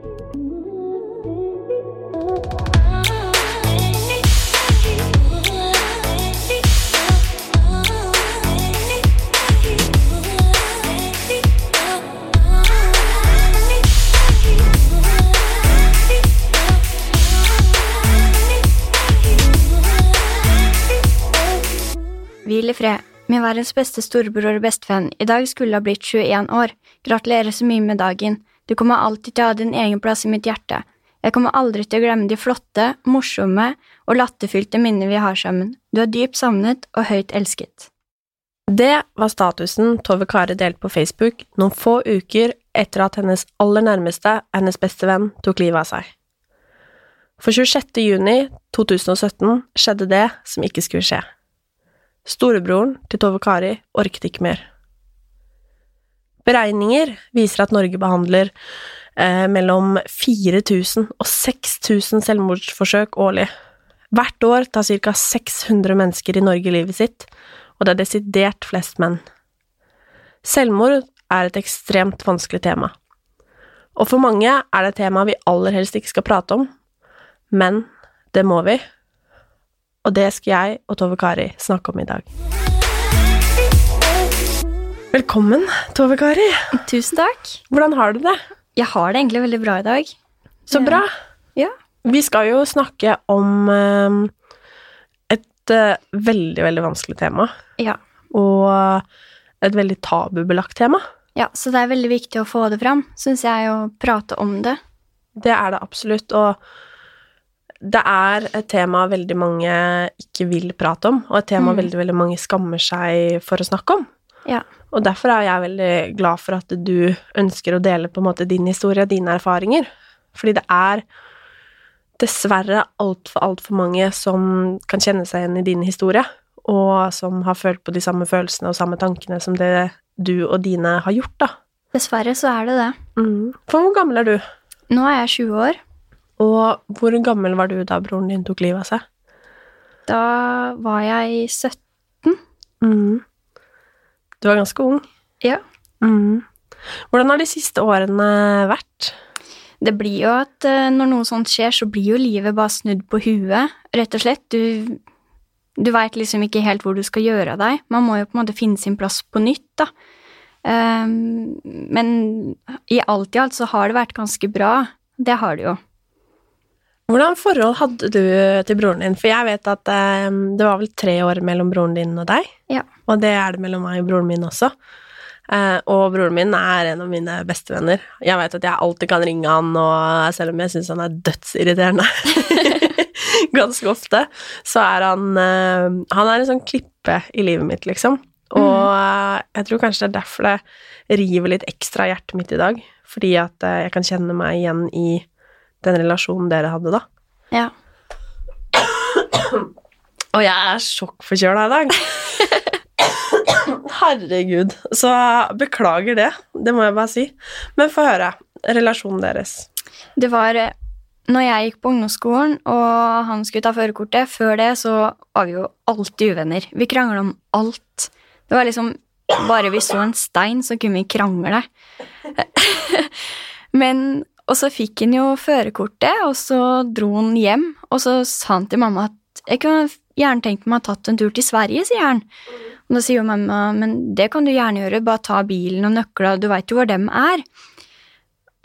Hvil i fred. Min verdens beste storebror og bestevenn, i dag skulle ha blitt 21 år. Gratulerer så mye med dagen. Du kommer alltid til å ha din egen plass i mitt hjerte. Jeg kommer aldri til å glemme de flotte, morsomme og latterfylte minnene vi har sammen. Du er dypt savnet og høyt elsket. Det var statusen Tove Kari delte på Facebook noen få uker etter at hennes aller nærmeste, hennes beste venn, tok livet av seg. For 26. juni 2017 skjedde det som ikke skulle skje. Storebroren til Tove Kari orket ikke mer. Beregninger viser at Norge behandler eh, mellom 4000 og 6000 selvmordsforsøk årlig. Hvert år tar ca. 600 mennesker i Norge livet sitt, og det er desidert flest menn. Selvmord er et ekstremt vanskelig tema, og for mange er det et tema vi aller helst ikke skal prate om, men det må vi, og det skal jeg og Tove Kari snakke om i dag. Velkommen, Tove Kari. Tusen takk. Hvordan har du det? Jeg har det egentlig veldig bra i dag. Så bra. Ja. Vi skal jo snakke om eh, et eh, veldig, veldig vanskelig tema, Ja. og et veldig tabubelagt tema. ja, så det er veldig viktig å få det fram, syns jeg, å prate om det. Det er det absolutt, og det er et tema veldig mange ikke vil prate om, og et tema Mm. veldig, veldig mange skammer seg for å snakke om. Ja. Og derfor er jeg veldig glad for at du ønsker å dele på en måte din historie, og dine erfaringer. Fordi det er dessverre altfor, altfor mange som kan kjenne seg igjen i din historie, og som har følt på de samme følelsene og samme tankene som det du og dine har gjort, da. Dessverre så er det det. Mm. For hvor gammel er du? Nå er jeg 20 år. Og hvor gammel var du da broren din tok livet av seg? Da var jeg 17. Mm. Du var ganske ung. Ja. Mm. Hvordan har de siste årene vært? Det blir jo at eh, når noe sånt skjer, så blir jo livet bare snudd på huet, rett og slett. Du, du veit liksom ikke helt hvor du skal gjøre av deg. Man må jo på en måte finne sin plass på nytt, da. Um, men i alt i alt så har det vært ganske bra. Det har det jo. Hvordan forhold hadde du til broren din? For jeg vet at eh, det var vel tre år mellom broren din og deg. Ja. Og det er det mellom meg og broren min også. Eh, og broren min er en av mine bestevenner. Jeg vet at jeg alltid kan ringe han, og selv om jeg syns han er dødsirriterende ganske ofte, så er han eh, Han er en sånn klippe i livet mitt, liksom. Og mm. jeg tror kanskje det er derfor det river litt ekstra i hjertet mitt i dag. Fordi at eh, jeg kan kjenne meg igjen i den relasjonen dere hadde da. Ja. Og jeg er sjokkforkjøla i dag. Herregud. Så beklager det. Det må jeg bare si. Men få høre. Relasjonen deres. Det var eh, når jeg gikk på ungdomsskolen, og han skulle ta førerkortet. Før det så var vi jo alltid uvenner. Vi krangla om alt. Det var liksom Bare vi så en stein, så kunne vi krangle. Men Og så fikk han jo førerkortet, og så dro han hjem. Og så sa han til mamma at jeg kunne gjerne tenkt meg å ha tatt en tur til Sverige, sier han. Og da sier jo mamma men det kan du gjerne gjøre, bare ta bilen og nøkla, du veit jo hvor dem er.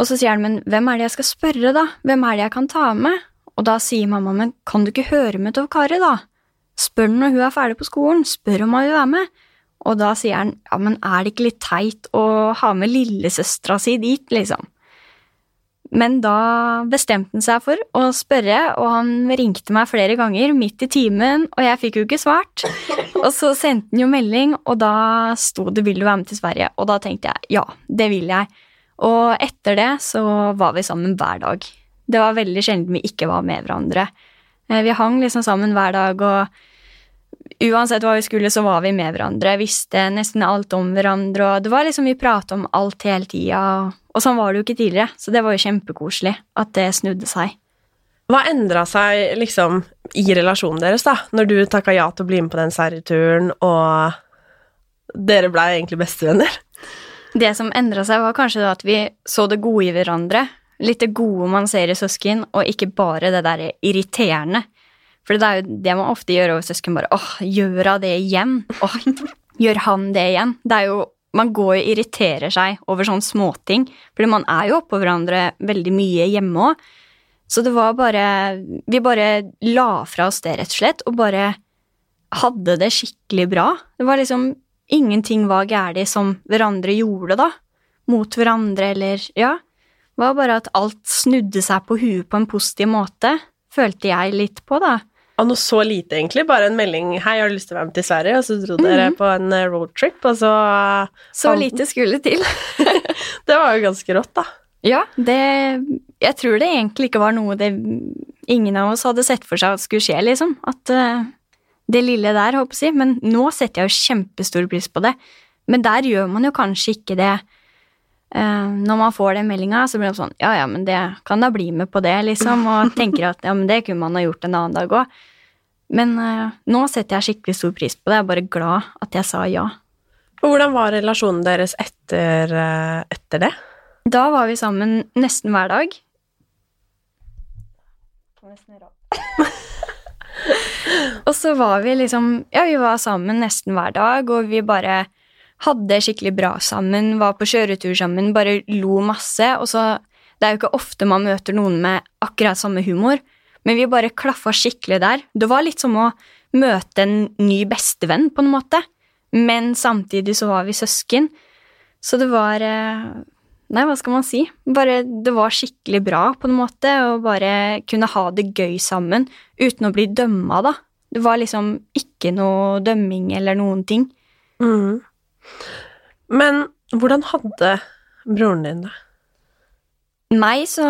Og så sier han, men hvem er det jeg skal spørre, da? Hvem er det jeg kan ta med? Og da sier mamma, men kan du ikke høre med Tove Kari, da? Spør når hun er ferdig på skolen, spør om hun vil være med. Og da sier han, ja, men er det ikke litt teit å ha med lillesøstera si dit, liksom? Men da bestemte han seg for å spørre, og han ringte meg flere ganger midt i timen, og jeg fikk jo ikke svart. Og så sendte han jo melding, og da sto det 'Vil du være med til Sverige?' Og da tenkte jeg ja, det vil jeg. Og etter det så var vi sammen hver dag. Det var veldig sjelden vi ikke var med hverandre. Eh, Vi hang liksom sammen hver dag, og uansett hva vi skulle, så var vi med hverandre. Visste nesten alt om hverandre, og det var liksom vi prata om alt hele tida. Og sånn var det jo ikke tidligere, så det var jo kjempekoselig at det snudde seg. Hva endra seg liksom i relasjonen deres, da, når du takka ja til å bli med på den Sverige-turen, og dere blei egentlig bestevenner? Det som endra seg, var kanskje at vi så det gode i hverandre. Litt det gode man ser i søsken, og ikke bare det der irriterende. For det er jo det man ofte gjør over søsken. bare, åh, gjør hun det igjen? Åh, gjør han det igjen? Det er jo, Man går og irriterer seg over sånne småting, fordi man er jo oppå hverandre veldig mye hjemme òg. Så det var bare Vi bare la fra oss det, rett og slett, og bare hadde det skikkelig bra. Det var liksom Ingenting var galt som hverandre gjorde, da. Mot hverandre, eller Ja. Det var bare at alt snudde seg på huet på en positiv måte, følte jeg litt på, da. Og noe så lite, egentlig. Bare en melding 'Hei, har du lyst til å være med til Sverige?' Og så dro dere Mhm. på en eh, roadtrip, og så Så Fant- lite skulle til. Det var jo ganske rått, da. Ja, det Jeg tror det egentlig ikke var noe det ingen av oss hadde sett for seg at skulle skje, liksom. At uh, det lille der, håper jeg å si. Men nå setter jeg jo kjempestor pris på det. Men der gjør man jo kanskje ikke det. Eh, når man får den meldinga, så blir det sånn Ja, ja, men det kan da bli med på det, liksom. Og tenker at ja, men det kunne man ha gjort en annen dag òg. Men eh, nå setter jeg skikkelig stor pris på det. Jeg er bare glad at jeg sa ja. Og hvordan var relasjonen deres etter, eh, etter det? Da var vi sammen nesten hver dag. og så var vi liksom Ja, vi var sammen nesten hver dag, og vi bare hadde skikkelig bra sammen, var på kjøretur sammen, bare lo masse. Og så Det er jo ikke ofte man møter noen med akkurat samme humor, men vi bare klaffa skikkelig der. Det var litt som å møte en ny bestevenn, på en måte, men samtidig så var vi søsken. Så det var eh, Nei, hva skal man si? Bare det var skikkelig bra, på en måte, å bare kunne ha det gøy sammen uten å bli dømma, da. Det var liksom ikke noe dømming eller noen ting. Mhm. Men hvordan hadde broren din det? Meg så,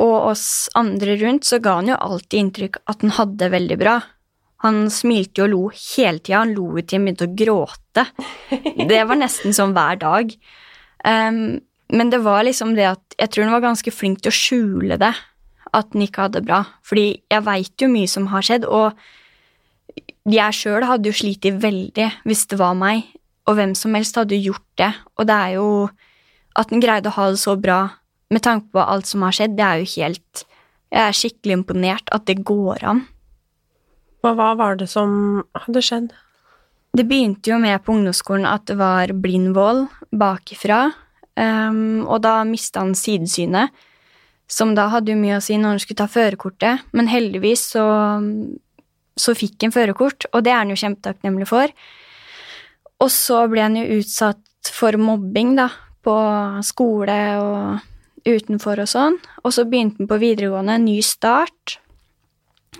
og oss andre rundt så ga han jo alltid inntrykk at han hadde det veldig bra. Han smilte jo og lo hele tida. Han lo til han begynte å gråte. Det var nesten sånn hver dag. Um, men det var liksom det at jeg tror han var ganske flink til å skjule det, at han ikke hadde det bra. Fordi jeg veit jo mye som har skjedd, og jeg sjøl hadde jo slitt veldig hvis det var meg, og hvem som helst hadde gjort det. Og det er jo at den greide å ha det så bra med tanke på alt som har skjedd, det er jo helt Jeg er skikkelig imponert at det går an. Og hva var det som hadde skjedd? Det begynte jo med på ungdomsskolen at det var blindvoll bakifra, um, og da mista han sidesynet, som da hadde jo mye å si når han skulle ta førerkortet, men heldigvis så, så fikk han førerkort, og det er han jo kjempetakknemlig for. Og så ble han jo utsatt for mobbing, da, på skole og utenfor og sånn, og så begynte han på videregående, ny start.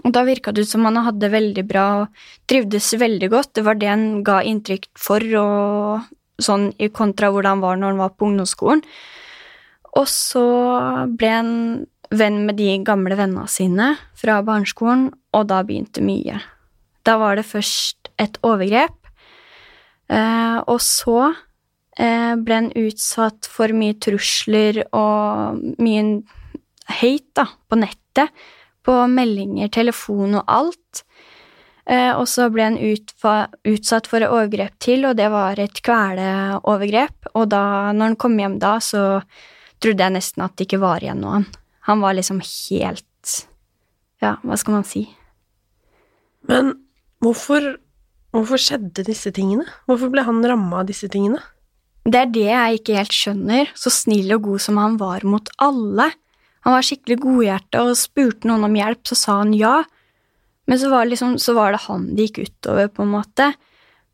Og da virka det ut som han hadde det veldig bra og trivdes veldig godt. Det var det han ga inntrykk for, og sånn i kontra hvordan han var når han var på ungdomsskolen. Og så ble han venn med de gamle vennene sine fra barneskolen, og da begynte mye. Da var det først et overgrep, og så eh, ble han utsatt for mye trusler og mye hate da, på nettet på meldinger, telefon og alt. Eh, og så ble han utsatt for et overgrep til, og det var et kveleovergrep. Og da når han kom hjem da, så trodde jeg nesten at det ikke var igjen noe. Han var liksom helt Ja, hva skal man si? Men hvorfor, hvorfor skjedde disse tingene? Hvorfor ble han ramma av disse tingene? Det er det jeg ikke helt skjønner, så snill og god som han var mot alle. Han var skikkelig godhjerta, og spurte noen om hjelp, så sa han ja. Men så var, liksom, så var det han det gikk utover, på en måte.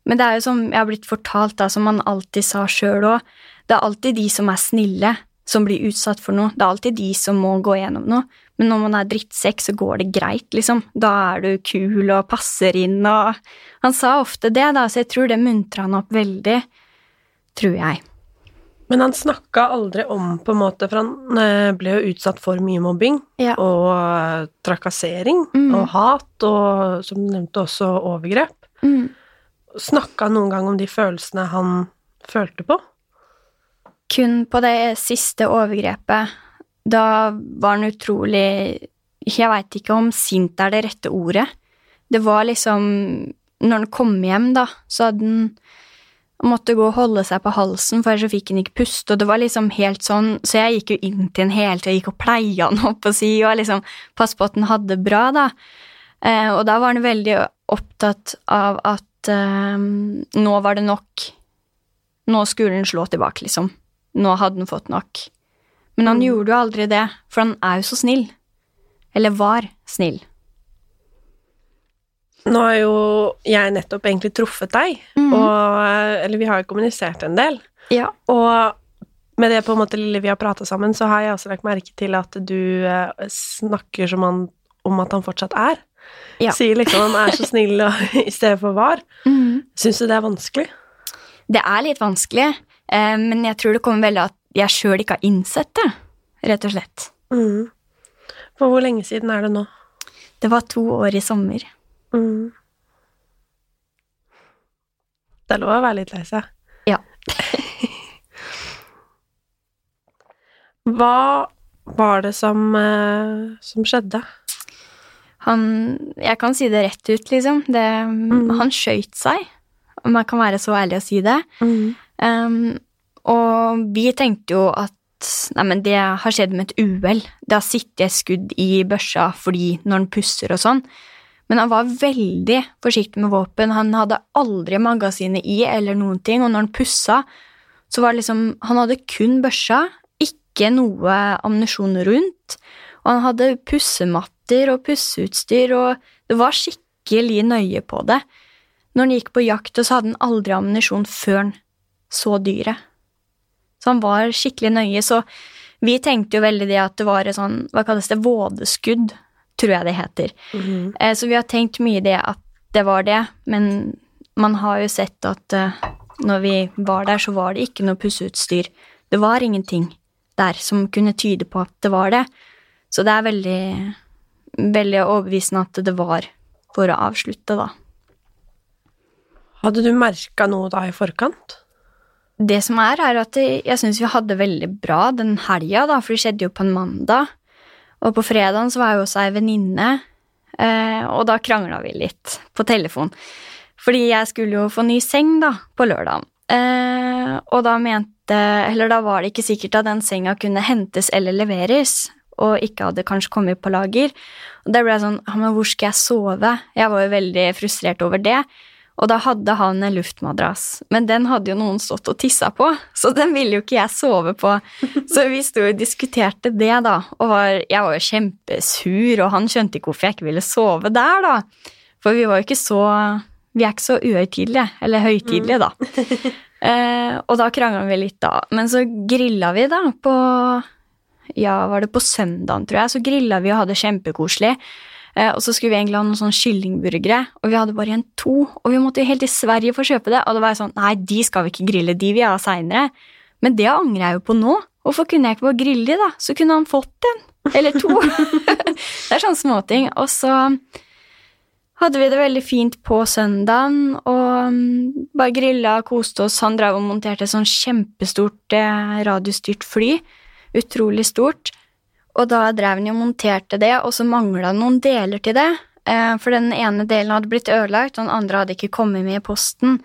Men det er jo som jeg har blitt fortalt, da, som han alltid sa sjøl òg, det er alltid de som er snille, som blir utsatt for noe. Det er alltid de som må gå gjennom noe. Men når man er drittsekk, så går det greit, liksom. Da er du kul og passer inn og Han sa ofte det, da, så jeg tror det muntra han opp veldig. Tror jeg. Men han snakka aldri om, på en måte, for han eh, ble jo utsatt for mye mobbing Ja. og eh, trakassering Mm. og hat og, som du nevnte, også overgrep. Mm. Snakka han noen gang om de følelsene han følte på? Kun på det siste overgrepet. Da var han utrolig Jeg veit ikke om sint er det rette ordet. Det var liksom Når han kom hjem, da, så hadde han måtte gå og holde seg på halsen, for ellers fikk han ikke puste, og det var liksom helt sånn, så jeg gikk jo inn til han hele tida, gikk og pleia han opp og si, og liksom passe på at han hadde det bra, da. Eh, og da var han veldig opptatt av at eh, nå var det nok. Nå skulle han slå tilbake, liksom. Nå hadde han fått nok. Men han Mm. gjorde jo aldri det, for han er jo så snill. Eller var snill. Nå har jo jeg nettopp egentlig truffet deg, mm. og Eller vi har jo kommunisert en del. Ja. Og med det på en måte lille vi har prata sammen, så har jeg også lagt merke til at du eh, snakker som han, om at han fortsatt er. Ja. Sier liksom han er så snill og, i stedet for var. Mm. Syns du det er vanskelig? Det er litt vanskelig, men jeg tror det kommer veldig at jeg sjøl ikke har innsett det, rett og slett. Mm. For hvor lenge siden er det nå? Det var to år i sommer. Mm. Det er lov å være litt lei seg. Ja. Hva var det som, eh, som skjedde? Han Jeg kan si det rett ut, liksom. Det, mm. Han skøyt seg, om jeg kan være så ærlig å si det. Um, og vi tenkte jo at nei, det har skjedd med et uhell. Det har sittet skudd i børsa fordi når han pusser og sånn. Men han var veldig forsiktig med våpen. Han hadde aldri magasinet i eller noen ting, og når han pussa, så var det liksom Han hadde kun børsa, ikke noe ammunisjon rundt. Og han hadde pussematter og pusseutstyr, og det var skikkelig nøye på det. Når han gikk på jakt, så hadde han aldri ammunisjon før han så dyret. Så han var skikkelig nøye, så vi tenkte jo veldig det at det var et sånn, hva kalles det, vådeskudd, tror jeg det heter. Mm -hmm. Så vi har tenkt mye det at det var det, men man har jo sett at eh, når vi var der, så var det ikke noe pusseutstyr. Det var ingenting der som kunne tyde på at det var det. Så det er veldig, veldig overbevisende at det var for å avslutte, da. Hadde du merka noe da i forkant? Det som er, er at jeg syns vi hadde veldig bra den helga, da, for det skjedde jo på en mandag. Og på fredagen så var jeg hos ei venninne, eh, og da krangla vi litt på telefon. Fordi jeg skulle jo få ny seng, da, på lørdagen. Eh, og da mente Eller da var det ikke sikkert at den senga kunne hentes eller leveres, og ikke hadde kanskje kommet på lager. Og da ble jeg sånn men hvor skal jeg sove? Jeg var jo veldig frustrert over det. Og da hadde han en luftmadrass, men den hadde jo noen stått og tissa på, så den ville jo ikke jeg sove på. Så vi sto og diskuterte det, da, og var, jeg var jo kjempesur, og han skjønte ikke hvorfor jeg ikke ville sove der, da. For vi var jo ikke så Vi er ikke så uhøytidelige, eller høytidelige, da. Eh, og da krangla vi litt, da. Men så grilla vi, da, på Ja, var det på søndagen, tror jeg, så grilla vi og hadde kjempekoselig. Eh, og så skulle vi egentlig ha noen sånne kyllingburgere, og vi hadde bare igjen to. Og vi måtte jo helt til Sverige for å kjøpe det, og det var jo sånn Nei, de skal vi ikke grille, de vil jeg ha seinere. Men det angrer jeg jo på nå. Hvorfor kunne jeg ikke bare grille de, da? Så kunne han fått en. Eller to. det er sånne småting. Og så hadde vi det veldig fint på søndagen, og mm, bare grilla, koste oss. Han drev og monterte et sånn kjempestort eh, radiostyrt fly. Utrolig stort. Og da drev han jo og monterte det, og så mangla det noen deler til det. Eh, for den ene delen hadde blitt ødelagt, og den andre hadde ikke kommet med i posten.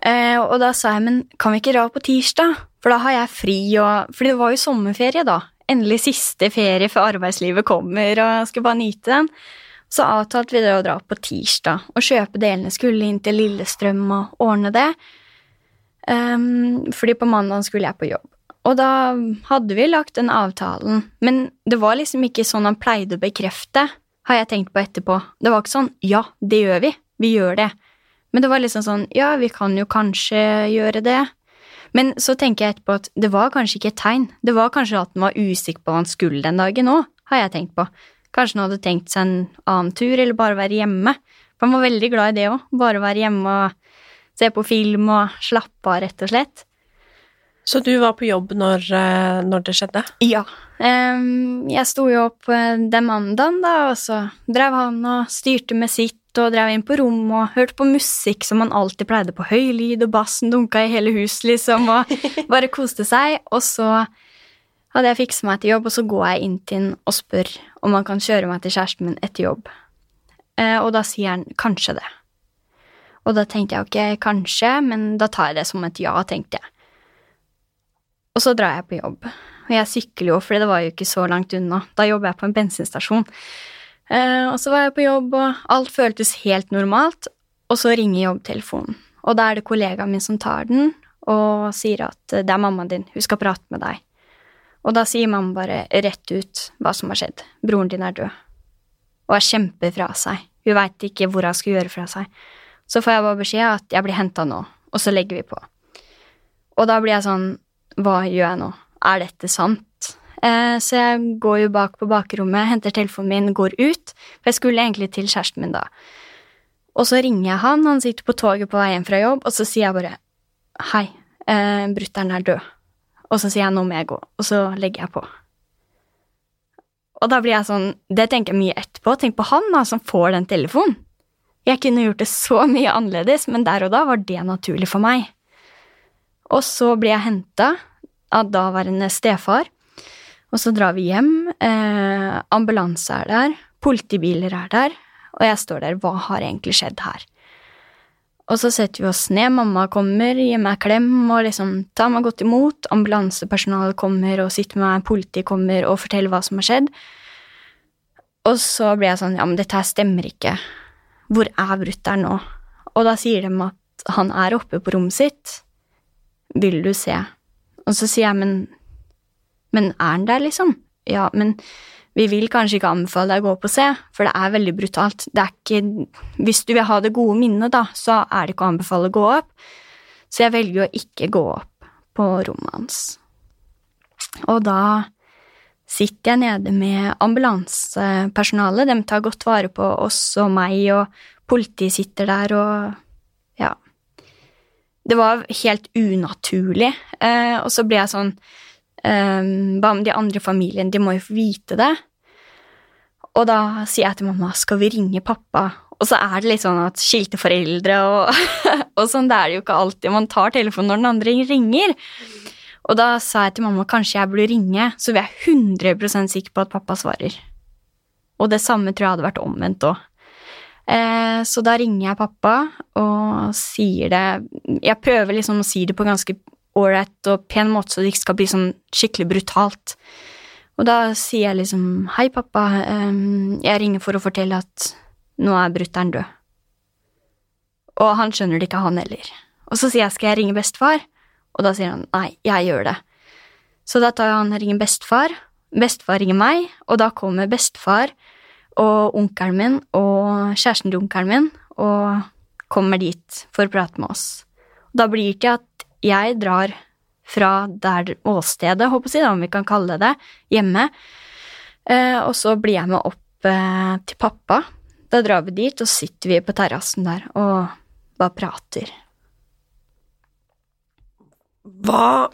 Eh, og da sa jeg, men kan vi ikke dra på tirsdag? For da har jeg fri, og For det var jo sommerferie, da. Endelig siste ferie før arbeidslivet kommer, og jeg skulle bare nyte den. Så avtalte vi det å dra på tirsdag og kjøpe delene. Skulle inn til Lillestrøm og ordne det. Um, fordi på mandag skulle jeg på jobb. Og da hadde vi lagt den avtalen, men det var liksom ikke sånn han pleide å bekrefte, har jeg tenkt på etterpå. Det var ikke sånn ja, det gjør vi, vi gjør det. Men det var liksom sånn ja, vi kan jo kanskje gjøre det. Men så tenker jeg etterpå at det var kanskje ikke et tegn. Det var kanskje at han var usikker på hva han skulle den dagen òg, har jeg tenkt på. Kanskje han hadde tenkt seg en annen tur, eller bare være hjemme. For han var veldig glad i det òg, bare være hjemme og se på film og slappe av, rett og slett. Så du var på jobb når, eh, når det skjedde? Ja. Jeg sto jo opp eh, den mandagen, da, og så drev han og styrte med sitt og drev inn på rommet og hørte på musikk som han alltid pleide på høy lyd, og bassen dunka i hele huset, liksom, og bare koste seg. Og så hadde jeg fiksa meg til jobb, og så går jeg inn til han og spør om han kan kjøre meg til kjæresten min etter jobb. Eh, og da sier han kanskje det. Og da tenkte jeg ok, kanskje, men da tar jeg det som et ja, tenkte jeg. Og så drar jeg på jobb. Og jeg sykler jo, for det var jo ikke så langt unna. Da jobber jeg på en bensinstasjon. Eh, og så var jeg på jobb, og alt føltes helt normalt, og så ringer jobbtelefonen. Og da er det kollegaen min som tar den, og sier at det er mammaen din, hun skal prate med deg. Og da sier mamma bare rett ut hva som har skjedd. Broren din er død. Og er kjemper fra seg. Hun veit ikke hvor hun skal gjøre fra seg. Så får jeg bare beskjed at jeg blir henta nå, og så legger vi på. Og da blir jeg sånn, hva gjør jeg nå? Er dette sant? Eh, så jeg går jo bak på bakrommet, henter telefonen min, går ut, for jeg skulle egentlig til kjæresten min da. Og så ringer jeg han, han sitter på toget på vei hjem fra jobb, og så sier jeg bare hei, eh, brutter'n er død. Og så sier jeg nå må jeg gå, og så legger jeg på. Og da blir jeg sånn, det tenker jeg mye etterpå, tenk på han da, som får den telefonen. Jeg kunne gjort det så mye annerledes, men der og da var det naturlig for meg. Og så blir jeg henta av daværende stefar, og så drar vi hjem. Eh, ambulanse er der, politibiler er der, og jeg står der, hva har egentlig skjedd her? Og så setter vi oss ned, mamma kommer, gir meg klem og liksom tar meg godt imot, ambulansepersonalet kommer og sitter med meg, politiet kommer og forteller hva som har skjedd. Og så blir jeg sånn, ja, men dette her stemmer ikke. Hvor er brutter'n nå? Og da sier de at han er oppe på rommet sitt. Vil du se? Og så sier jeg, men Men er han der, liksom? Ja, men vi vil kanskje ikke anbefale deg å gå opp og se, for det er veldig brutalt. Det er ikke Hvis du vil ha det gode minnet, da, så er det ikke å anbefale å gå opp. Så jeg velger å ikke gå opp på rommet hans. Og da sitter jeg nede med ambulansepersonalet. De tar godt vare på oss og meg, og politiet sitter der og. Det var helt unaturlig. Eh, og så ble jeg sånn Um, hva med de andre familiene? De må jo få vite det. Og da sier jeg til mamma skal vi ringe pappa. Og så er det litt sånn at skilte foreldre og, og sånn, det er det jo ikke alltid. Man tar telefonen når den andre ringer. Og da sa jeg til mamma kanskje jeg burde ringe, så vi er 100% sikker på at pappa svarer. Og det samme tror jeg hadde vært omvendt òg. Eh, så da ringer jeg pappa og sier det Jeg prøver liksom å si det på ganske ålreit og pen måte, så det ikke skal bli sånn skikkelig brutalt. Og da sier jeg liksom hei, pappa, um, jeg ringer for å fortelle at nå er brutter'n død. Og han skjønner det ikke, han heller. Og så sier jeg skal jeg ringe bestefar, og da sier han nei, jeg gjør det. Så da tar han og ringer bestefar, bestefar ringer meg, og da kommer bestefar og onkelen min og kjæresten til onkelen min og kommer dit for å prate med oss. Da blir det ikke at jeg drar fra der åstedet, håper jeg, om vi kan kalle det det, hjemme, eh, og så blir jeg med opp eh, til pappa. Da drar vi dit, og sitter vi på terrassen der og bare prater. Hva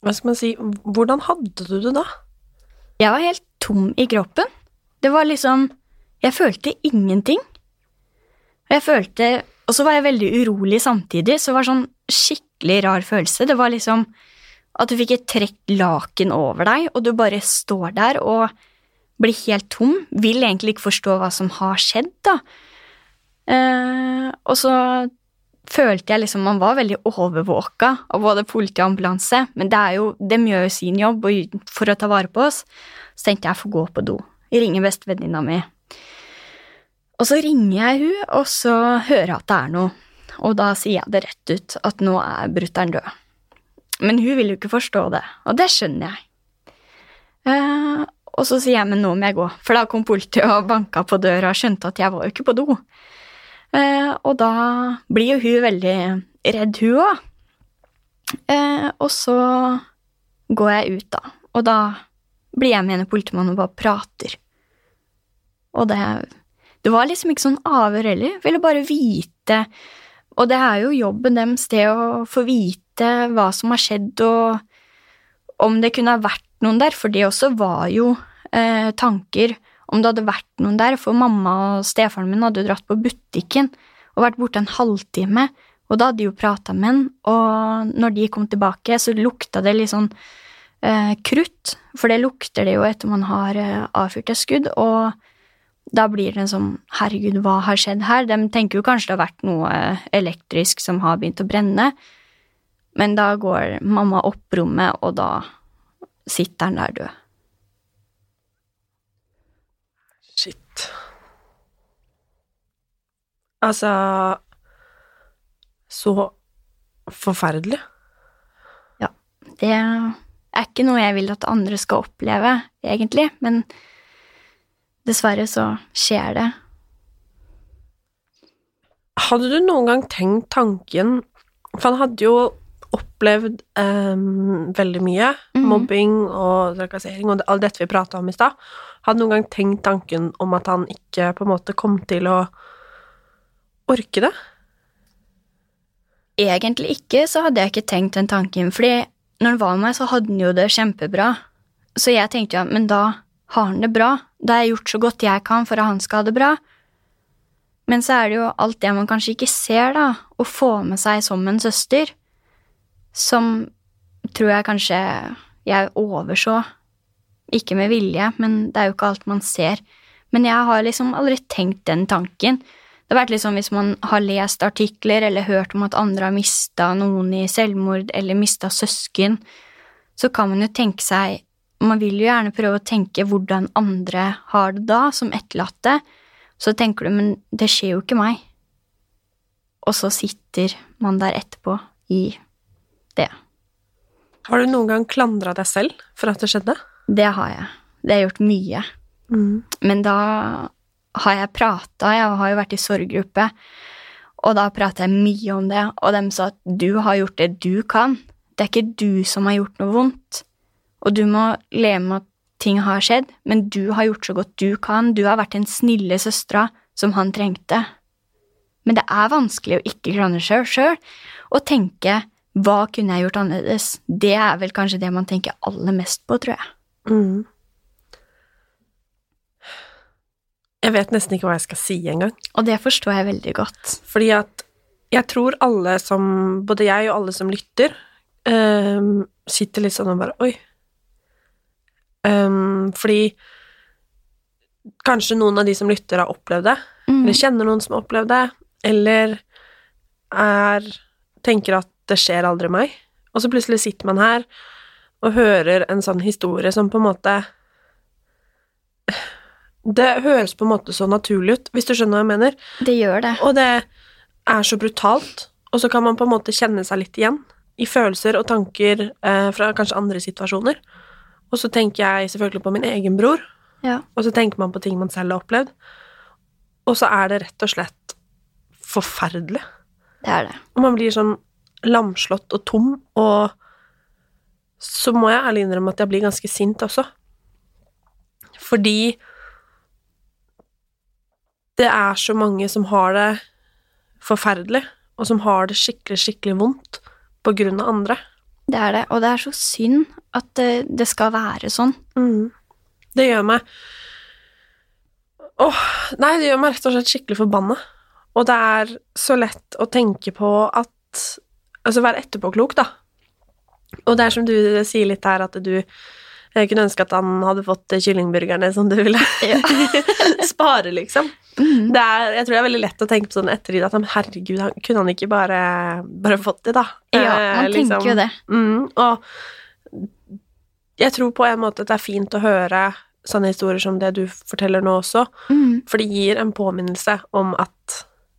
Hva skal man si Hvordan hadde du det da? Jeg var helt tom i kroppen. Det var liksom Jeg følte ingenting. Jeg følte og så var jeg veldig urolig samtidig, så det var sånn skikkelig rar følelse. Det var liksom at du fikk et trekt laken over deg, og du bare står der og blir helt tom. Vil egentlig ikke forstå hva som har skjedd, da. Eh, og så følte jeg liksom Man var veldig overvåka av både politi og ambulanse, men det er jo, de gjør jo sin jobb for å ta vare på oss. Så tenkte jeg jeg får gå på do. Jeg ringer bestevenninna mi. Og så ringer jeg hun, og så hører jeg at det er noe, og da sier jeg det rett ut, at nå er brutter'n død. Men hun vil jo ikke forstå det, og det skjønner jeg. Eh, og så sier jeg men nå må jeg gå, for da kom politiet og banka på døra og skjønte at jeg var jo ikke på do. Eh, og da blir jo hun veldig redd, hun òg. Eh, og så går jeg ut, da, og da blir jeg med en politimann og bare prater. Og det det var liksom ikke sånn avhør heller. Ville bare vite Og det er jo jobben deres, det å få vite hva som har skjedd, og om det kunne ha vært noen der, for det også var jo eh, tanker om det hadde vært noen der, for mamma og stefaren min hadde jo dratt på butikken og vært borte en halvtime, og da hadde de jo prata med han, og når de kom tilbake, så lukta det litt sånn eh, krutt, for det lukter det jo etter man har eh, avfyrt et skudd, og da blir det en sånn herregud, hva har skjedd her? De tenker jo kanskje det har vært noe elektrisk som har begynt å brenne, men da går mamma opp rommet, og da sitter han der død. Altså Så forferdelig. Ja. Det er ikke noe jeg vil at andre skal oppleve, egentlig, men dessverre så skjer det. Hadde du noen gang tenkt tanken For han hadde jo opplevd um, veldig mye. Mhm. Mobbing og trakassering og det- alt dette vi prata om i stad. Hadde du noen gang tenkt tanken om at han ikke på en måte kom til å orke det? Egentlig ikke, så hadde jeg ikke tenkt den tanken, fordi når han var med meg, så hadde han jo det kjempebra. Så jeg tenkte jo, men da har han det bra. Da har jeg gjort så godt jeg kan for at han skal ha det bra. Men så er det jo alt det man kanskje ikke ser, da, å få med seg som en søster, som tror jeg kanskje jeg overså. Ikke med vilje, men det er jo ikke alt man ser. Men jeg har liksom aldri tenkt den tanken. Det har vært litt sånn hvis man har lest artikler eller hørt om at andre har mista noen i selvmord eller mista søsken, så kan man jo tenke seg Man vil jo gjerne prøve å tenke hvordan andre har det da, som etterlatte. Så tenker du, men det skjer jo ikke meg. Og så sitter man der etterpå i det. Har du noen gang klandra deg selv for at det skjedde? Det har jeg. Det har jeg gjort mye. Men da har jeg prata, jeg har jo vært i sorggruppe, og da prata jeg mye om det, og de sa at du har gjort det du kan. Det er ikke du som har gjort noe vondt, og du må leve med at ting har skjedd, men du har gjort så godt du kan, du har vært den snille søstera som han trengte. Men det er vanskelig å ikke klandre seg sjøl, og tenke hva kunne jeg gjort annerledes? Det er vel kanskje det man tenker aller mest på, tror jeg. Mm. Jeg vet nesten ikke hva jeg skal si engang. Og det forstår jeg veldig godt. Fordi at jeg tror alle som Både jeg og alle som lytter, um, sitter litt sånn og bare Oi. Um, fordi kanskje noen av de som lytter, har opplevd det, Mm. eller kjenner noen som har opplevd det, eller er tenker at det skjer aldri meg. Og så plutselig sitter man her og hører en sånn historie som på en måte Det høres på en måte så naturlig ut, hvis du skjønner hva jeg mener. Det gjør det. Og det er så brutalt, og så kan man på en måte kjenne seg litt igjen i følelser og tanker eh, fra kanskje andre situasjoner. Og så tenker jeg selvfølgelig på min egen bror, Ja. og så tenker man på ting man selv har opplevd. Og så er det rett og slett forferdelig. Det er det. Og man blir sånn lamslått og tom, og så må jeg ærlig innrømme at jeg blir ganske sint også. Fordi det er så mange som har det forferdelig, og som har det skikkelig, skikkelig vondt på grunn av andre. Det er det. Og det er så synd at det, det skal være sånn. Mm. Det gjør meg Åh, nei, det gjør meg rett og slett skikkelig forbanna. Og det er så lett å tenke på at Altså være etterpåklok, da. Og det er som du sier litt her, at du jeg kunne ønske at han hadde fått kyllingburgerne som du ville Ja. spare, liksom. Det er, jeg tror det er veldig lett å tenke på sånn ettertid at herregud, han, kunne han ikke bare, bare fått det, da? Ja, Eh, liksom. tenker jo det. Mm, og jeg tror på en måte at det er fint å høre sånne historier som det du forteller nå også, mm. for det gir en påminnelse om at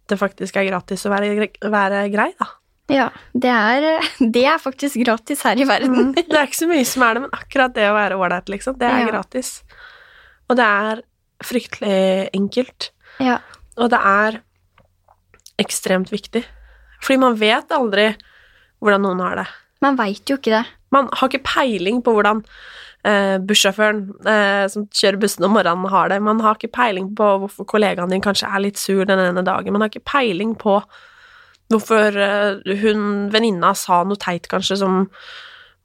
det faktisk er gratis å være, være grei, da. Ja, det er, det er faktisk gratis her i verden. Det er ikke så mye som er det, men akkurat det å være ålreit, liksom, det er Ja. gratis. Og det er fryktelig enkelt. Ja. Og det er ekstremt viktig. Fordi man vet aldri hvordan noen har det. Man veit jo ikke det. Man har ikke peiling på hvordan eh, bussjåføren eh, som kjører bussen om morgenen, har det. Man har ikke peiling på hvorfor kollegaen din kanskje er litt sur den ene dagen. Man har ikke peiling på hvorfor eh, hun venninna sa noe teit, kanskje, som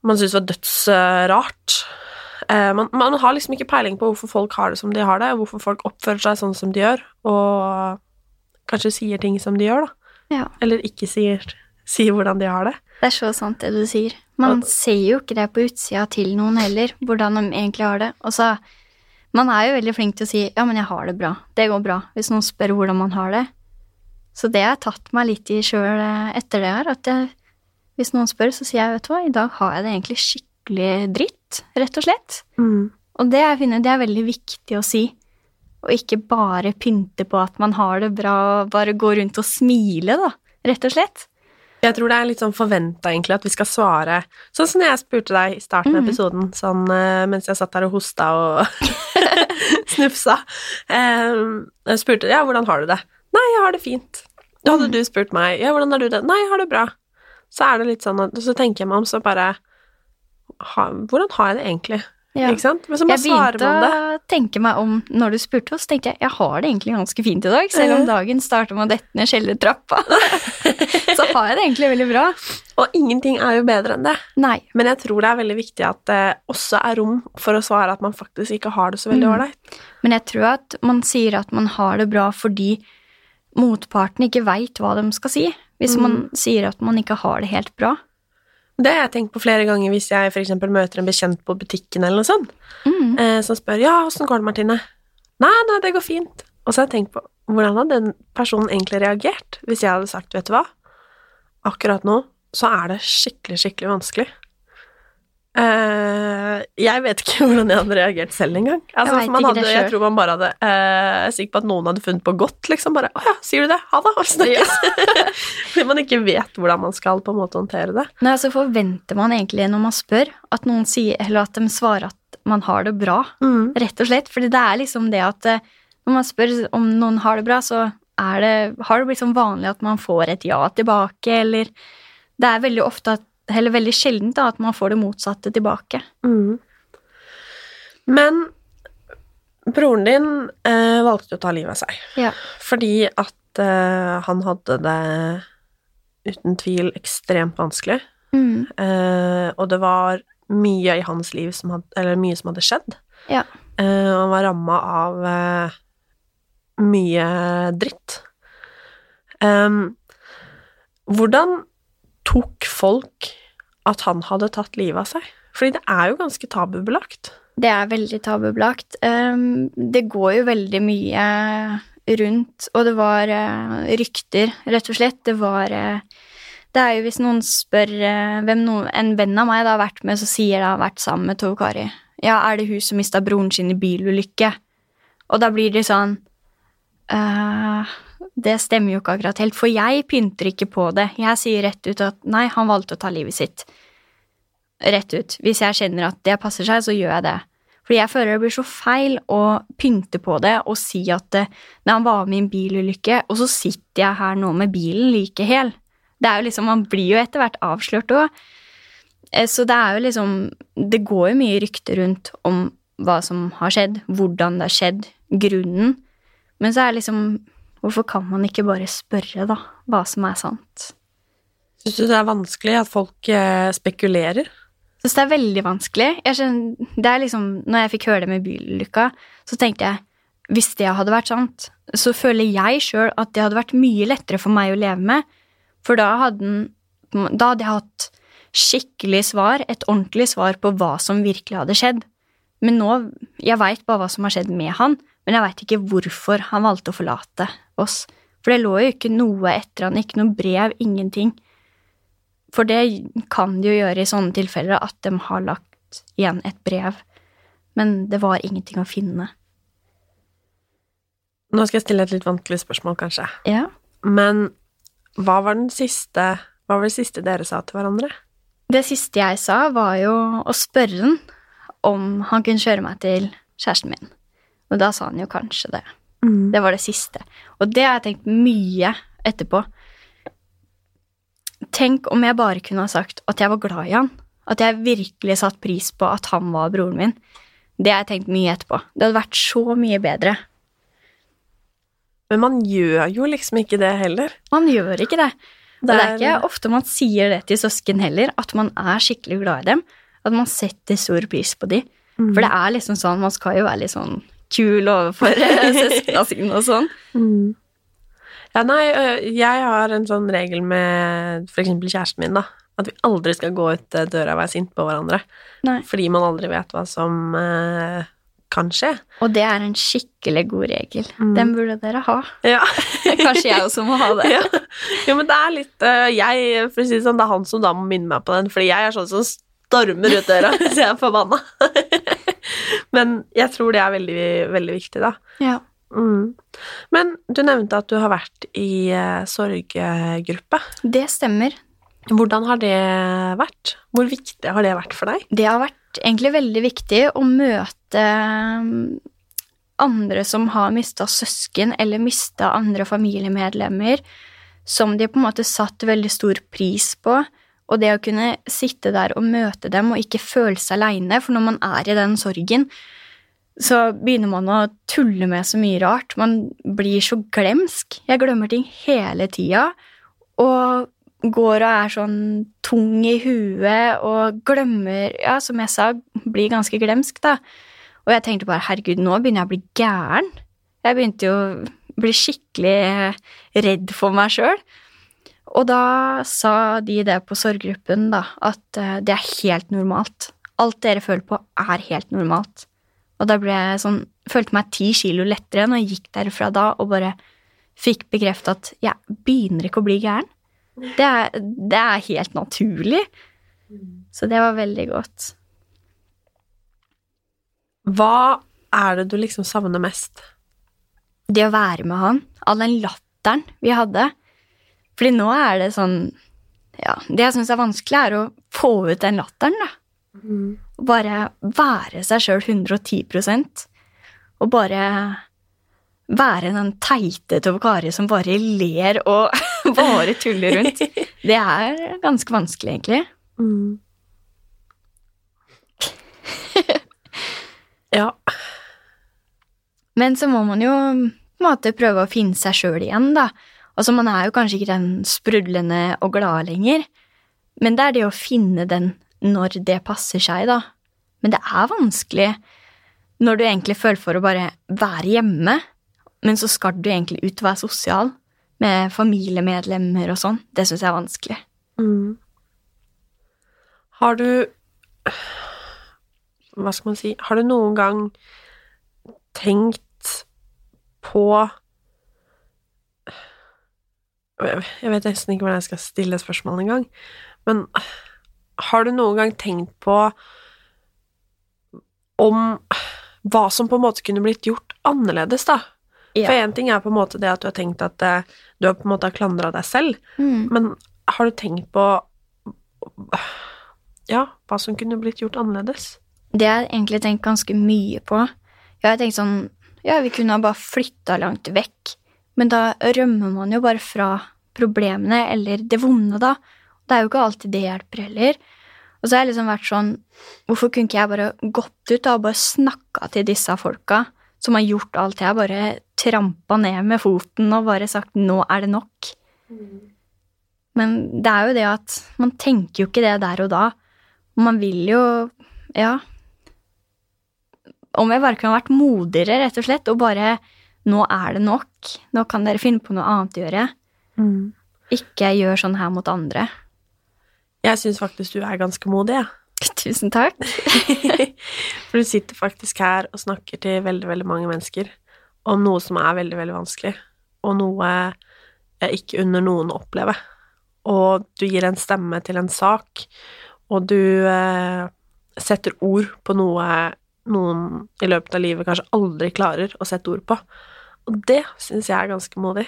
man syntes var dødsrart. Eh, man, man har liksom ikke peiling på hvorfor folk har det som de har det, og hvorfor folk oppfører seg sånn som de gjør, og kanskje sier ting som de gjør, da. Ja. Eller ikke sier, sier hvordan de har det. Det er så sant det du sier. Man Og- ser jo ikke det på utsida til noen heller, hvordan de egentlig har det. Og så Man er jo veldig flink til å si 'ja, men jeg har det bra', det går bra, hvis noen spør hvordan man har det. Så det har jeg tatt meg litt i sjøl etter det her, at jeg, hvis noen spør, så sier jeg 'vet du hva, i dag har jeg det egentlig skikkelig dritt', rett og slett. Mm. Og det, jeg finner, det er veldig viktig å si. Og ikke bare pynte på at man har det bra, bare gå rundt og smile, da, rett og slett. Jeg tror det er litt sånn forventa, egentlig, at vi skal svare Sånn som jeg spurte deg i starten av Mhm. episoden, sånn eh, mens jeg satt der og hosta og snufsa. Um, jeg spurte ja, hvordan har du det? Nei, jeg har det fint. Da hadde Mhm. du spurt meg ja, hvordan har du det? Nei, jeg har det bra. Så er det litt sånn at Så tenker jeg meg om, så bare ha, Hvordan har jeg det egentlig? Ja. Ikke sant? Men så bare Jeg svarer begynte man det. å tenke meg om når du spurte oss, tenkte jeg jeg har det egentlig ganske fint i dag, selv om dagen starter med å dette ned kjellertrappa. så har jeg det egentlig veldig bra. Og ingenting er jo bedre enn det. Nei. Men jeg tror det er veldig viktig at det også er rom for å svare at man faktisk ikke har det så veldig Mm. Men jeg tror at man sier at man har det bra fordi motparten ikke veit hva de skal si. Hvis man sier at man ikke har det helt bra. Det har jeg tenkt på flere ganger hvis jeg eksempel møter en bekjent på butikken eller noe sånt, Mm. eh, som spør 'ja, åssen går det, Martine?' 'Nei, nei, det går fint'. Og så har jeg tenkt på hvordan hadde den personen egentlig reagert hvis jeg hadde sagt 'vet du hva', akkurat nå så er det skikkelig, skikkelig vanskelig. Eh, jeg vet ikke hvordan jeg hadde reagert selv engang. Altså, Jeg man hadde, jeg tror man bare hadde uh, Jeg er sikker på at noen hadde funnet på godt, liksom. Bare 'Å ja, sier du det? Ha det, og snakkes'. Fordi man ikke vet hvordan man skal på en måte håndtere det. Nei, så forventer man egentlig når man spør, at noen sier, eller at de svarer at man har det bra. Mm. Rett og slett. Fordi det er liksom det at eh, når man spør om noen har det bra, så er det, har det blitt sånn vanlig at man får et ja tilbake, eller Det er veldig ofte, at, eller veldig sjelden da, at man får det motsatte tilbake. Mm. Men broren din eh, valgte å ta livet av seg Ja. fordi at eh, han hadde det uten tvil ekstremt vanskelig, Mm. eh, og det var mye i hans liv som hadde, eller mye som hadde skjedd. Ja. Eh, han var ramma av eh, mye dritt. Em, hvordan tok folk at han hadde tatt livet av seg? Fordi det er jo ganske tabubelagt. Det er veldig tabubelagt. Um, det går jo veldig mye rundt, og det var eh, rykter, rett og slett. Det var eh, Det er jo hvis noen spør eh, hvem noen, en venn av meg da har vært med, så sier det har vært sammen med Tove Kari. Ja, er det hun som mista broren sin i bilulykke? Og da blir det sånn eh, Det stemmer jo ikke akkurat helt, for jeg pynter ikke på det. Jeg sier rett ut at nei, han valgte å ta livet sitt rett ut. Hvis jeg kjenner at det passer seg, så gjør jeg det. Fordi jeg føler det blir så feil å pynte på det og si at eh, nei, han var med i en bilulykke, og så sitter jeg her nå med bilen like hel. Det er jo liksom, Man blir jo etter hvert avslørt òg. Så det er jo liksom Det går jo mye rykter rundt om hva som har skjedd, hvordan det har skjedd, grunnen. Men så er liksom Hvorfor kan man ikke bare spørre, da, hva som er sant? Syns du det er vanskelig at folk eh, spekulerer? Jeg synes det er veldig vanskelig. Jeg skjønner, det er liksom, når jeg fikk høre det med bylykka, så tenkte jeg hvis det hadde vært sant, så føler jeg sjøl at det hadde vært mye lettere for meg å leve med. For da hadde, den, da hadde jeg hatt skikkelig svar, et ordentlig svar på hva som virkelig hadde skjedd. Men nå, jeg veit bare hva som har skjedd med han, men jeg veit ikke hvorfor han valgte å forlate oss. For det lå jo ikke noe etter han, ikke noe brev, ingenting. For det kan de jo gjøre i sånne tilfeller, at de har lagt igjen et brev. Men det var ingenting å finne. Nå skal jeg stille et litt vanskelig spørsmål, kanskje. Ja. Men hva var den siste Hva var det siste dere sa til hverandre? Det siste jeg sa, var jo å spørre han om han kunne kjøre meg til kjæresten min. Og da sa han jo kanskje det. Det var det siste. Og det har jeg tenkt mye etterpå. Tenk om jeg bare kunne ha sagt at jeg var glad i han. At jeg virkelig satt pris på at han var broren min. Det har jeg tenkt mye etterpå. Det hadde vært så mye bedre. Men man gjør jo liksom ikke det heller. Man gjør ikke det. Og det Det er- ikke ofte man sier det til søsken heller, at man er skikkelig glad i dem. At man setter stor pris på dem. Mm. For det er liksom sånn, man skal jo være litt sånn kul overfor eh, søsknene sine og sånn. Ja, nei, jeg har en sånn regel med eksempel kjæresten min, da. At vi aldri skal gå ut døra og være sint på hverandre. Nei. Fordi man aldri vet hva som eh, kan skje. Og det er en skikkelig god regel. Mm. Den burde dere ha. Ja. Kanskje jeg også må ha det. ja. Jo, men det er litt uh, Jeg, for å si det sånn, det er han som da må minne meg på den, fordi jeg er sånn som stormer ut døra hvis jeg er forbanna. men jeg tror det er veldig, veldig viktig, da. Ja. Mm. Men du nevnte at du har vært i eh, sorggruppe. Det stemmer. Hvordan har det vært? Hvor viktig har det vært for deg? Det har vært egentlig veldig viktig å møte mm, andre som har mista søsken eller mista andre familiemedlemmer, som de på en måte satt veldig stor pris på. Og det å kunne sitte der og møte dem og ikke føle seg aleine, for når man er i den sorgen, så begynner man å tulle med så mye rart. Man blir så glemsk. Jeg glemmer ting hele tida. Og går og er sånn tung i huet og glemmer Ja, som jeg sa, blir ganske glemsk, da. Og jeg tenkte bare herregud, nå begynner jeg å bli gæren. Jeg begynte jo å bli skikkelig redd for meg sjøl. Og da sa de det på sorggruppen, da, at eh, det er helt normalt. Alt dere føler på, er helt normalt. Og da ble jeg sånn Følte meg ti kilo lettere når jeg gikk derfra da og bare fikk bekreftet at jeg begynner ikke å bli gæren. Det er, det er helt naturlig. Så det var veldig godt. Hva er det du liksom savner mest? Det å være med han, all den latteren vi hadde. Fordi nå er det sånn Ja, det jeg syns er vanskelig, er å få ut den latteren, da. Og bare være seg sjøl 110% Og bare være den teite Tove Kari som bare ler og bare tuller rundt. Det er ganske vanskelig, egentlig. Mm. ja. Men så må man jo på en måte prøve å finne seg sjøl igjen, da. Altså, man er jo kanskje ikke den sprudlende og glade lenger, men det er det å finne den når det passer seg, da. Men det er vanskelig når du egentlig føler for å bare være hjemme, men så skal du egentlig ut og være sosial med familiemedlemmer og sånn. Det syns jeg er vanskelig. Mm. Har du Hva skal man si Har du noen gang tenkt på Jeg vet nesten ikke hvordan jeg skal stille spørsmålet engang, men har du noen gang tenkt på om hva som på en måte kunne blitt gjort annerledes, da? Ja. For én ting er på en måte det at du har tenkt at eh, du har på en måte klandra deg selv, Mm. men har du tenkt på ja, hva som kunne blitt gjort annerledes? Det har jeg egentlig tenkt ganske mye på. Jeg har tenkt sånn Ja, vi kunne ha bare flytta langt vekk, men da rømmer man jo bare fra problemene eller det vonde, da. Det er jo ikke alltid det hjelper heller. Og så har jeg liksom vært sånn Hvorfor kunne ikke jeg bare gått ut da, og bare snakka til disse folka som har gjort alt jeg bare trampa ned med foten og bare sagt 'nå er det nok'? Men det er jo det at man tenker jo ikke det der og da. Og man vil jo Ja. Om jeg bare kunne vært modigere, rett og slett, og bare 'nå er det nok', nå kan dere finne på noe annet å gjøre. Ikke gjør sånn her mot andre. Jeg syns faktisk du er ganske modig, jeg. Tusen takk. For du sitter faktisk her og snakker til veldig, veldig mange mennesker om noe som er veldig, veldig vanskelig, og noe jeg ikke unner noen å oppleve. Og du gir en stemme til en sak, og du eh, setter ord på noe noen i løpet av livet kanskje aldri klarer å sette ord på. Og det syns jeg er ganske modig.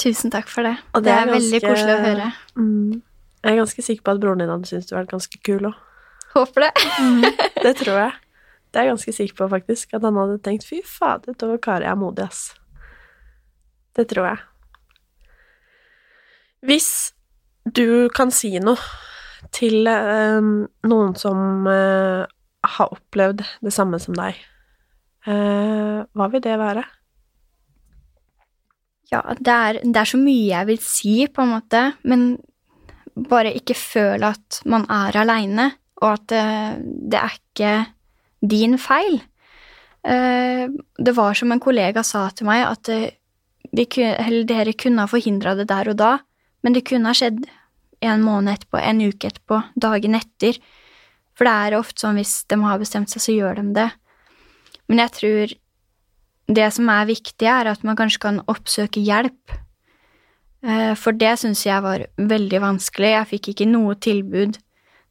Tusen takk for det. Og det, det er, er veldig ganske- koselig å høre. Mm. Jeg er ganske sikker på at broren din hadde syntes du var ganske kul òg. Håper det. Det tror jeg. Det er jeg ganske sikker på, faktisk. At han hadde tenkt 'fy fader, Tove Kari er modig', ass. Det tror jeg. Hvis du kan si noe til eh, noen som eh, har opplevd det samme som deg, eh, hva vil det være? Ja, det er, det er så mye jeg vil si, på en måte, men bare ikke føle at man er aleine, og at det, det er ikke din feil. Eh, Det var som en kollega sa til meg, at eh, ku- eller dere kunne ha forhindra det der og da, men det kunne ha skjedd en måned etterpå, en uke etterpå, dagen etter. For det er ofte sånn hvis de har bestemt seg, så gjør de det. Men jeg tror det som er viktig, er at man kanskje kan oppsøke hjelp. Eh, For det syns jeg var veldig vanskelig. Jeg fikk ikke noe tilbud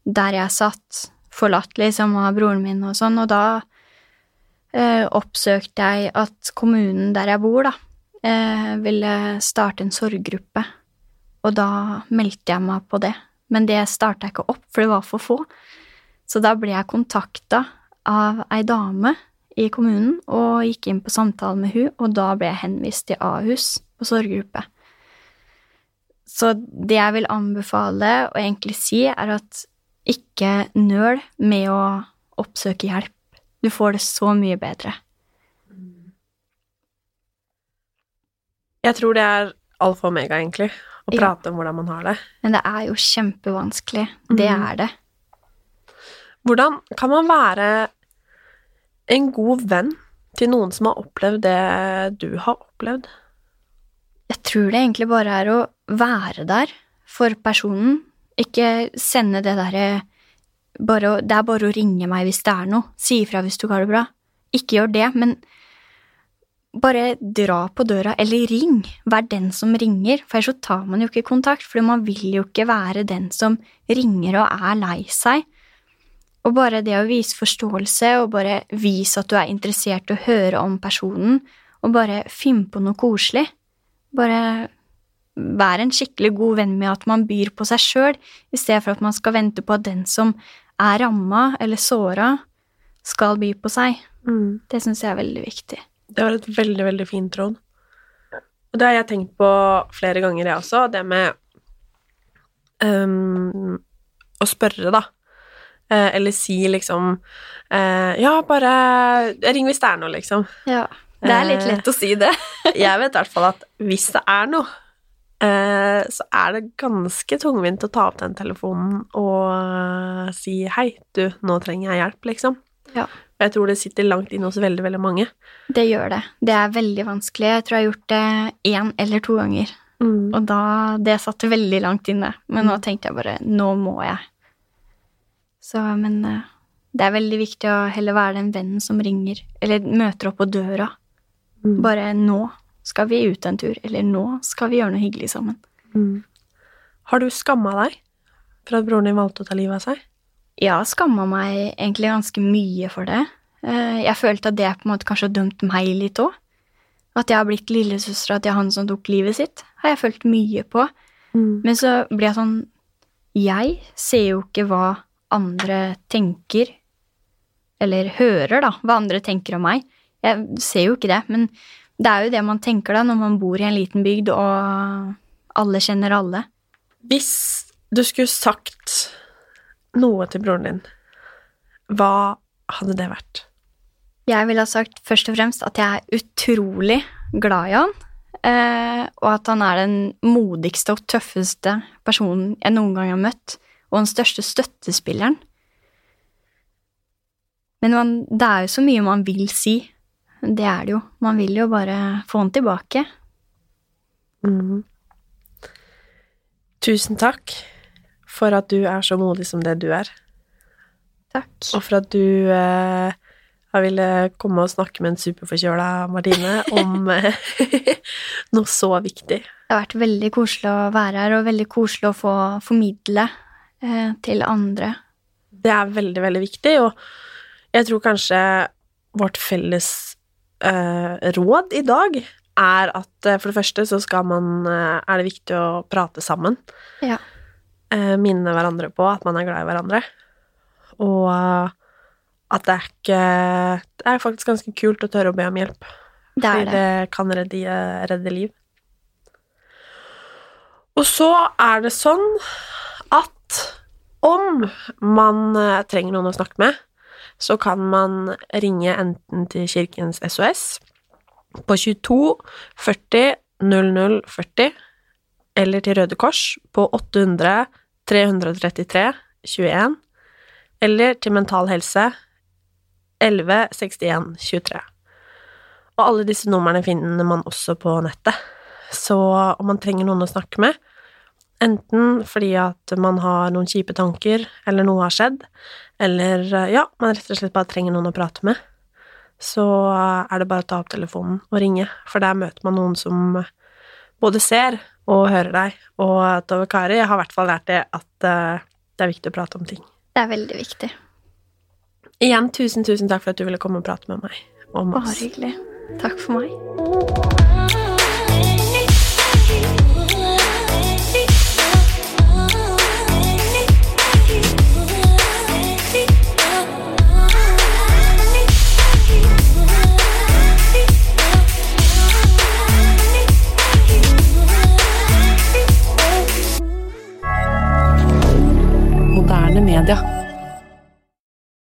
der jeg satt, forlatt liksom av broren min og sånn, og da eh, oppsøkte jeg at kommunen der jeg bor, da, eh, ville starte en sorggruppe, og da meldte jeg meg på det. Men det starta jeg ikke opp, for det var for få. Så da ble jeg kontakta av ei dame i kommunen og gikk inn på samtale med hun, og da ble jeg henvist til Ahus på sorggruppe. Så det jeg vil anbefale og egentlig si, er at ikke nøl med å oppsøke hjelp. Du får det så mye bedre. Jeg tror det er alfa og omega, egentlig, å Ja. prate om hvordan man har det. Men det er jo kjempevanskelig. Det mm. er det. Hvordan kan man være en god venn til noen som har opplevd det du har opplevd? Jeg tror det egentlig bare er å være der for personen. Ikke sende det derre bare Det er bare å ringe meg hvis det er noe. Si ifra hvis du har det bra. Ikke gjør det, men bare dra på døra, eller ring. Vær den som ringer, for ellers så tar man jo ikke kontakt, for man vil jo ikke være den som ringer og er lei seg. Og bare det å vise forståelse, og bare vise at du er interessert i å høre om personen, og bare finne på noe koselig. Bare være en skikkelig god venn med at man byr på seg sjøl, i stedet for at man skal vente på at den som er ramma eller såra, skal by på seg. Det syns jeg er veldig viktig. Det var et veldig, veldig fint råd. Og det har jeg tenkt på flere ganger, jeg også, det med um, å spørre, da. Eh, eller si liksom eh, Ja, bare ring hvis det er noe, liksom. Ja. Det er litt lett å si det. Jeg vet i hvert fall at hvis det er noe, eh, så er det ganske tungvint å ta opp den telefonen og si hei, du, nå trenger jeg hjelp, liksom. Ja. Jeg tror det sitter langt inne hos veldig, veldig mange. Det gjør det. Det er veldig vanskelig. Jeg tror jeg har gjort det én eller to ganger. Og da Det satt veldig langt inne. Men nå tenkte jeg bare nå må jeg. Så, men eh, det er veldig viktig å heller være den vennen som ringer, eller møter opp på døra. Mm. Bare nå skal vi ut en tur, eller nå skal vi gjøre noe hyggelig sammen. Mm. Har du skamma deg for at broren din valgte å ta livet av seg? Jeg har skamma meg egentlig ganske mye for det. Eh, Jeg følte at det på en måte kanskje har dømt meg litt òg. At jeg har blitt lillesøstera til han som tok livet sitt, har jeg følt mye på. Men så blir jeg sånn Jeg ser jo ikke hva andre tenker, eller hører, da, hva andre tenker om meg. Jeg ser jo ikke det, men det er jo det man tenker da når man bor i en liten bygd og alle kjenner alle. Hvis du skulle sagt noe til broren din, hva hadde det vært? Jeg ville ha sagt først og fremst at jeg er utrolig glad i han, eh, og at han er den modigste og tøffeste personen jeg noen gang har møtt, og den største støttespilleren. Men man, det er jo så mye man vil si. Det er det jo. Man vil jo bare få han tilbake. Mm. Tusen takk for at du er så modig som det du er, Takk. og for at du eh, har ville komme og snakke med en superforkjøla Martine om eh, noe så viktig. Det har vært veldig koselig å være her, og veldig koselig å få formidle eh, til andre. Det er veldig, veldig viktig, og jeg tror kanskje vårt felles eh, råd i dag er at eh, for det første så skal man eh, Er det viktig å prate sammen. Ja. Eh, minne hverandre på at man er glad i hverandre. Og at det er ikke Det er faktisk ganske kult å tørre å be om hjelp. Det er Fordi det. det kan redde, redde liv. Og så er det sånn at om man eh, trenger noen å snakke med, så kan man ringe enten til Kirkens SOS på 22 40 00 40, eller til Røde Kors på 800 333 21, eller til Mental Helse 11 61 23. Og alle disse numrene finner man også på nettet. Så om man trenger noen å snakke med, enten fordi at man har noen kjipe tanker, eller noe har skjedd, eller ja, man rett og slett bare trenger noen å prate med, så er det bare å ta opp telefonen og ringe, for der møter man noen som både ser og hører deg. Og Tove Kari har i hvert fall lært det at eh, det er viktig å prate om ting. Det er veldig viktig. Igjen, tusen, tusen takk for at du ville komme og prate med meg om Bare hyggelig. Takk for meg. Moderne media.